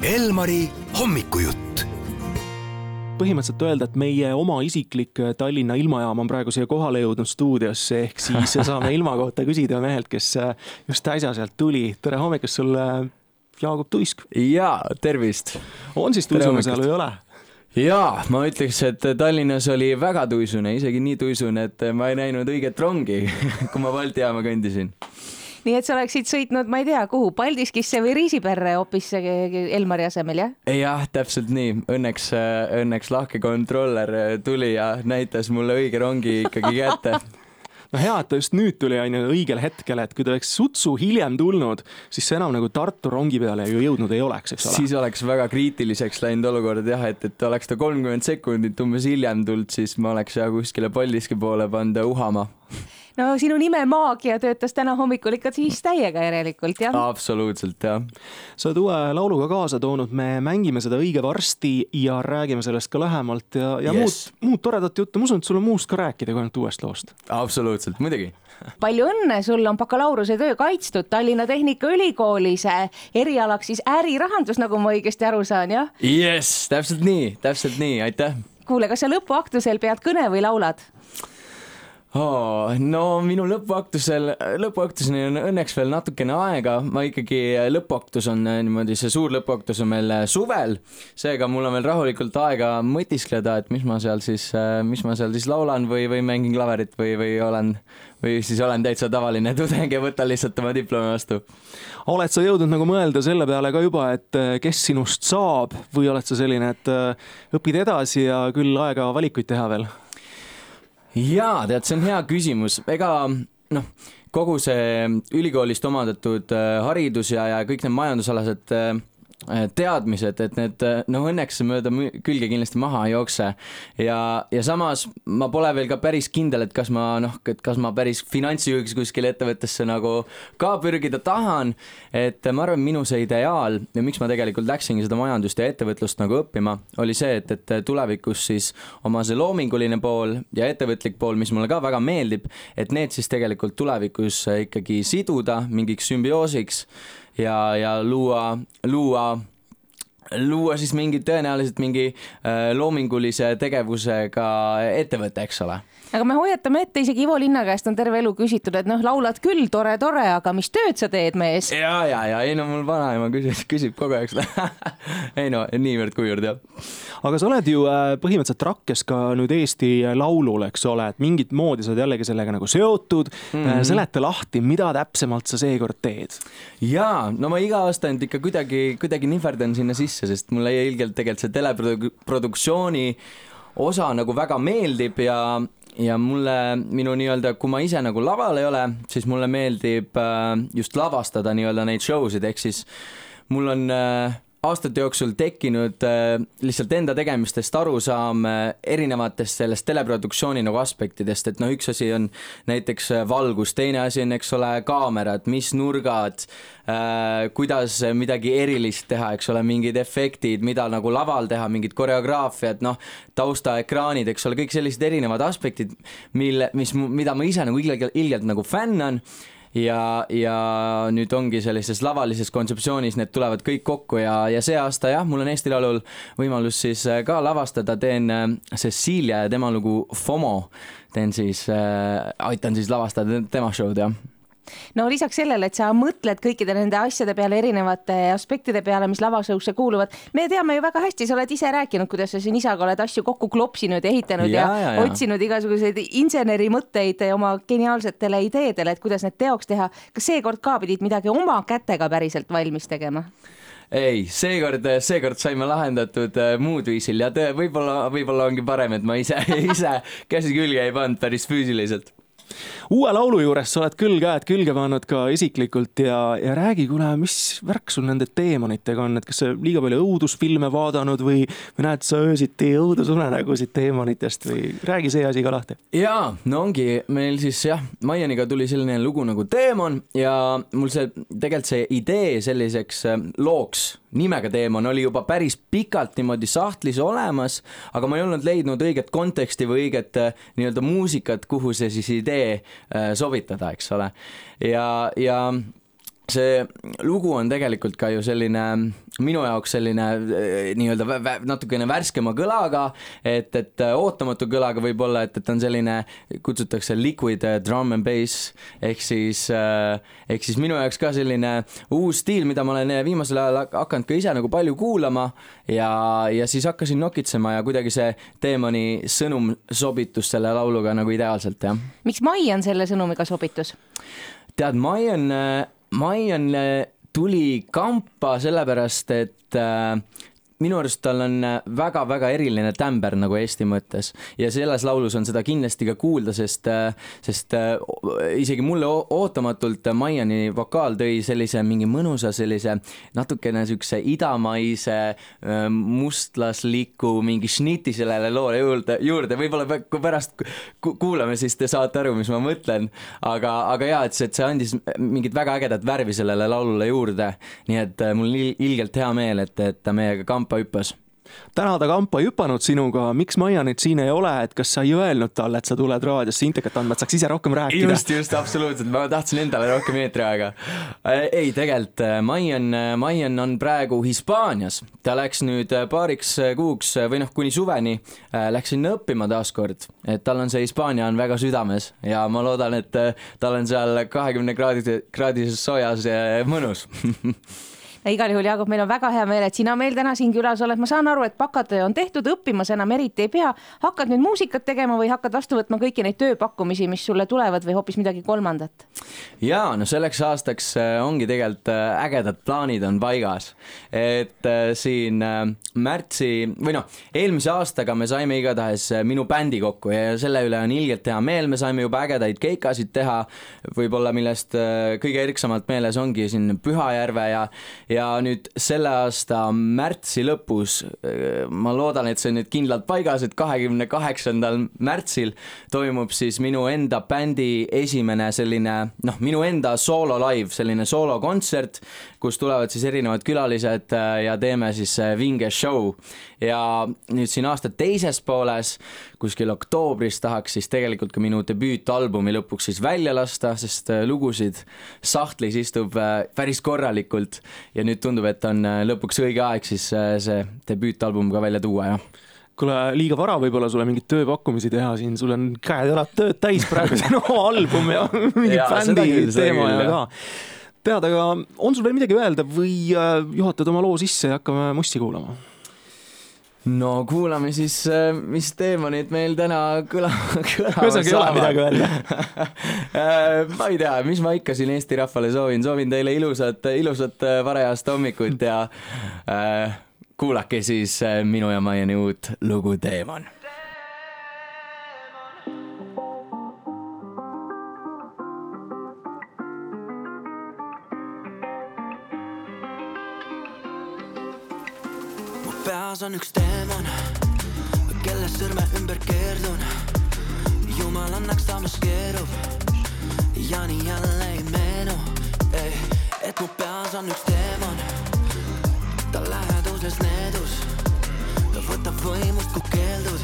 Elmari hommikujutt põhimõtteliselt öelda, et meie oma isiklik Tallinna ilmajaam on praegu siia kohale jõudnud stuudiosse, ehk siis saame ilma kohta küsida mehelt, kes just äsja sealt tuli. tere hommikust sulle, Jaagup Tuisk. jaa, tervist. on siis tuisune seal või ei ole? jaa, ma ütleks, et Tallinnas oli väga tuisune, isegi nii tuisune, et ma ei näinud õiget rongi, kui ma Balti jaama kõndisin nii et sa oleksid sõitnud, ma ei tea, kuhu, Paldiskisse või Riisiperre hoopis Elmari asemel, jah? jah, täpselt nii. Õnneks, õnneks lahke kontroller tuli ja näitas mulle õige rongi ikkagi kätte no hea, et ta just nüüd tuli, on ju, õigel hetkel, et kui ta oleks sutsu hiljem tulnud, siis see enam nagu Tartu rongi peale ju jõudnud ei oleks, eks ole. siis oleks väga kriitiliseks läinud olukord jah, et, et oleks ta kolmkümmend sekundit umbes hiljem tulnud, siis ma oleks ja kuskile Paldiski poole pannud uhama no sinu nime maagia töötas täna hommikul ikka siis täiega järelikult, jah? absoluutselt, jah. sa oled uue lauluga kaasa toonud, me mängime seda õige varsti ja räägime sellest ka lähemalt ja, ja yes. muud, muud toredat juttu, ma usun, et sul on muust ka rääkida kui ainult uuest loost. absoluutselt, muidugi palju õnne, sul on bakalaureuse töö kaitstud Tallinna Tehnikaülikoolis, erialaks siis ärirahandus, nagu ma õigesti aru saan, jah? jess, täpselt nii, täpselt nii, aitäh. kuule, kas sa lõpuaktusel pead kõne või laulad? Oh,? no minu lõpuaktusel, lõpuaktuseni on õnneks veel natukene aega, ma ikkagi, lõpuaktus on äh, niimoodi, see suur lõpuaktus on meil äh, suvel, seega mul on veel rahulikult aega mõtiskleda, et mis ma seal siis, äh, mis ma seal siis laulan või, või mängin klaverit või, või olen, või siis olen täitsa tavaline tudeng ja võtan lihtsalt oma diplomi vastu. oled sa jõudnud nagu mõelda selle peale ka juba, et kes sinust saab või oled sa selline, et õpid edasi ja küll aega valikuid teha veel? Jaa, tead, see on hea küsimus, ega noh, kogu see ülikoolist omandatud äh, haridus ja, ja kõik need majandusalased äh, teadmised, et need äh, noh, õnneks mööda külge kindlasti maha ei jookse. ja, ja samas ma pole veel ka päris kindel, et kas ma noh, et kas ma päris finantsjuhiks kuskile ettevõttesse nagu ka pürgida tahan. et ma arvan, minu see ideaal ja miks ma tegelikult läksingi seda majandust ja ettevõtlust nagu õppima, oli see, et, et tulevikus siis oma see loominguline pool ja ettevõtlik pool, mis mulle ka väga meeldib, et need siis tegelikult tulevikus ikkagi siduda mingiks sümbioosiks ja, ja luua, luua luua siis mingi tõenäoliselt mingi äh, loomingulise tegevusega ettevõte, eks ole aga me hoiatame ette, isegi Ivo Linna käest on terve elu küsitud, et noh, laulad küll, tore, tore, aga mis tööd sa teed, mees? ja, ja, ja ei no mul vanaema küsis, küsib kogu aeg seda ei no niivõrd-kuivõrd jah. aga sa oled ju äh, põhimõtteliselt rakkes ka nüüd Eesti Laulul, eks ole, et mingit moodi sa oled jällegi sellega nagu seotud mm. -hmm. seleta lahti, mida täpsemalt sa seekord teed? jaa, no ma iga aasta end ikka kuidagi, kuidagi nihverdan sinna sisse, sest mulle ilgelt tegelikult see teleproduktsiooni osa nagu väga meeldib ja, ja mulle minu nii-öelda, kui ma ise nagu laval ei ole, siis mulle meeldib äh, just lavastada nii-öelda neid show sid, ehk siis mul on äh, aastate jooksul tekkinud äh, lihtsalt enda tegemistest arusaam äh, erinevatest sellest teleproduktsiooni nagu aspektidest, et noh, üks asi on näiteks äh, valgus, teine asi on, eks ole, kaamerad, mis nurgad äh,, kuidas midagi erilist teha, eks ole, mingid efektid, mida nagu laval teha, mingid koreograafiad, noh, taustaekraanid, eks ole, kõik sellised erinevad aspektid, mille, mis, mida ma ise nagu ilgelt, ilgelt nagu fännan ja, ja nüüd ongi sellises lavalises kontseptsioonis, need tulevad kõik kokku ja, ja see aasta jah, mul on Eesti Laulul võimalus siis äh, ka lavastada, teen äh, Cecilia ja tema lugu FOMO, teen siis äh,, aitan siis lavastada tema show'd jah no lisaks sellele, et sa mõtled kõikide nende asjade peale, erinevate aspektide peale, mis lavashow'sse kuuluvad, me teame ju väga hästi, sa oled ise rääkinud, kuidas sa siin isaga oled asju kokku klopsinud ja ehitanud ja, ja, ja otsinud igasuguseid insenerimõtteid oma geniaalsetele ideedele, et kuidas need teoks teha. kas seekord ka pidid midagi oma kätega päriselt valmis tegema? ei, seekord, seekord saime lahendatud äh, muud viisil ja võib-olla, võib-olla ongi parem, et ma ise, ise käsi külge ei pannud päris füüsiliselt uue laulu juures sa oled küll käed külge pannud ka isiklikult ja, ja räägi, kuule, mis värk sul nende teemonitega on, et kas sa liiga palju õudusfilme vaadanud või, või näed sa öösiti õudusunenägusid teemonitest või räägi see asi ka lahti. jaa, no ongi meil siis jah, Maianiga tuli selline lugu nagu Teemon ja mul see tegelikult see idee selliseks äh, looks nimega Teemon oli juba päris pikalt niimoodi sahtlis olemas, aga ma ei olnud leidnud õiget konteksti või õiget äh, nii-öelda muusikat, kuhu see siis idee sobitada, eks ole. ja, ja see lugu on tegelikult ka ju selline minu jaoks selline äh, nii-öelda natukene värskema kõlaga, et, et äh, ootamatu kõlaga võib-olla, et, et on selline, kutsutakse liquid drum and bass ehk siis, ehk siis minu jaoks ka selline uus stiil, mida ma olen viimasel ajal hakanud ka ise nagu palju kuulama ja, ja siis hakkasin nokitsema ja kuidagi see Teemani sõnum sobitus selle lauluga nagu ideaalselt, jah. miks Maian selle sõnumiga sobitus? tead, Maian, Maian tuli kampa sellepärast, et äh, minu arust tal on väga-väga äh, eriline tämber nagu Eesti mõttes ja selles laulus on seda kindlasti ka kuulda, sest, äh, sest äh, isegi mulle ootamatult Maiani vokaal tõi sellise mingi mõnusa sellise natukene siukse idamaise mustlasliku mingi šniti sellele loole juurde, juurde, võib-olla kui pärast kuulame, siis te saate aru, mis ma mõtlen. aga, aga jaa, et see, et see andis mingit väga ägedat värvi sellele laulule juurde. nii et mul on ilgelt hea meel, et, et ta meiega kampa kampa hüppas. Täna ta kampa ei hüpanud sinuga, miks Maia nüüd siin ei ole, et kas sa ei öelnud talle, et sa tuled raadiosse intekat andma, et saaks ise rohkem rääkida? just, just, absoluutselt, ma tahtsin endale rohkem eetriaega. Äh, ei, tegelikult äh, Maian, äh, Maian on praegu Hispaanias, ta läks nüüd paariks kuuks või noh, kuni suveni läks sinna õppima taaskord, et tal on see Hispaania on väga südames ja ma loodan, et tal on seal kahekümne kraadise, kraadises soojas mõnus igal juhul, Jaagup, meil on väga hea meel, et sina meil täna siin külas oled, ma saan aru, et bakatöö on tehtud, õppimas enam eriti ei pea. hakkad nüüd muusikat tegema või hakkad vastu võtma kõiki neid tööpakkumisi, mis sulle tulevad või hoopis midagi kolmandat? ja no selleks aastaks äh, ongi tegelikult äh, ägedad plaanid on paigas, et äh, siin märtsi või noh, eelmise aastaga me saime igatahes minu bändi kokku ja selle üle on ilgelt hea meel, me saime juba ägedaid keikasid teha, võib-olla millest kõige erksamalt meeles ongi siin Pühajärve ja ja nüüd selle aasta märtsi lõpus, ma loodan, et see on nüüd kindlalt paigas, et kahekümne kaheksandal märtsil toimub siis minu enda bändi esimene selline noh, minu enda soolo live, selline soolokontsert, kus tulevad siis erinevad külalised äh, ja teeme siis äh, vinge show. ja nüüd siin aasta teises pooles, kuskil oktoobris tahaks siis tegelikult ka minu debüütalbumi lõpuks siis välja lasta, sest lugusid sahtlis istub päris korralikult ja nüüd tundub, et on äh, lõpuks õige aeg siis äh, see debüütalbum ka välja tuua, jah kuule, liiga vara võib-olla sulle mingeid tööpakkumisi teha siin, sul on käed-jalad tööd täis praegu, see on oma album ja mingi bändi teema ja ka. tead, aga on sul veel midagi öelda või äh, juhatad oma loo sisse ja hakkame Mussi kuulama? No kuulame siis, äh, mis teemonid meil täna kõla-, kõlavad saavad. ei ole midagi öelda. Äh, ma ei tea, mis ma ikka siin Eesti rahvale soovin, soovin teile ilusat, ilusat äh, varajast hommikut ja äh, kuulake siis minu ja Maiani uut lugu Teemon peas on üks teemon, kelle sõrme ümber keerdun. jumal annaks, ta maskeerub ja nii jälle ei meenu, et mu peas on üks teemon. ta läheduses needus, ta võtab võimust, kui keeldud.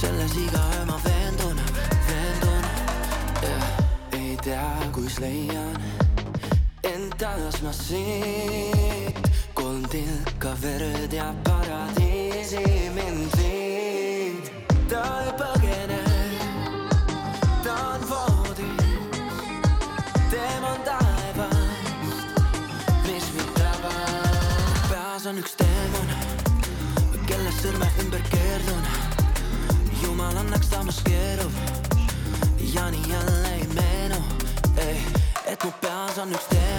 selles iga öö ma veendun, veendun yeah.. ei tea, kus leian taas ma siit kolm tilka verd ja paradiisi mind viid. ta ei põgene, ta on voodis, teema on taevast, mis mind tabab. peas on üks teemon, kelle sõrme ümber keerdun. jumal annaks, ta maskeerub ja nii jälle ei meenu, et mu peas on üks teemon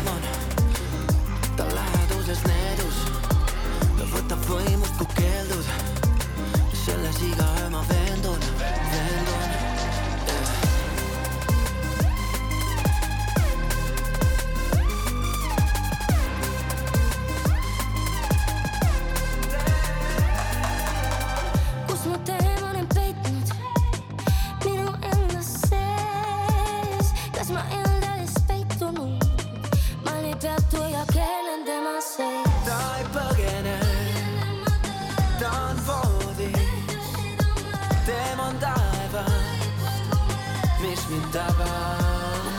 Svintava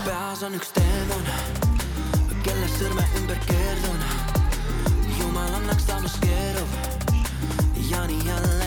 pääsen yksteemon Kelle syrmä ympär kerron Jumalan naksaanus kerro Jani jälleen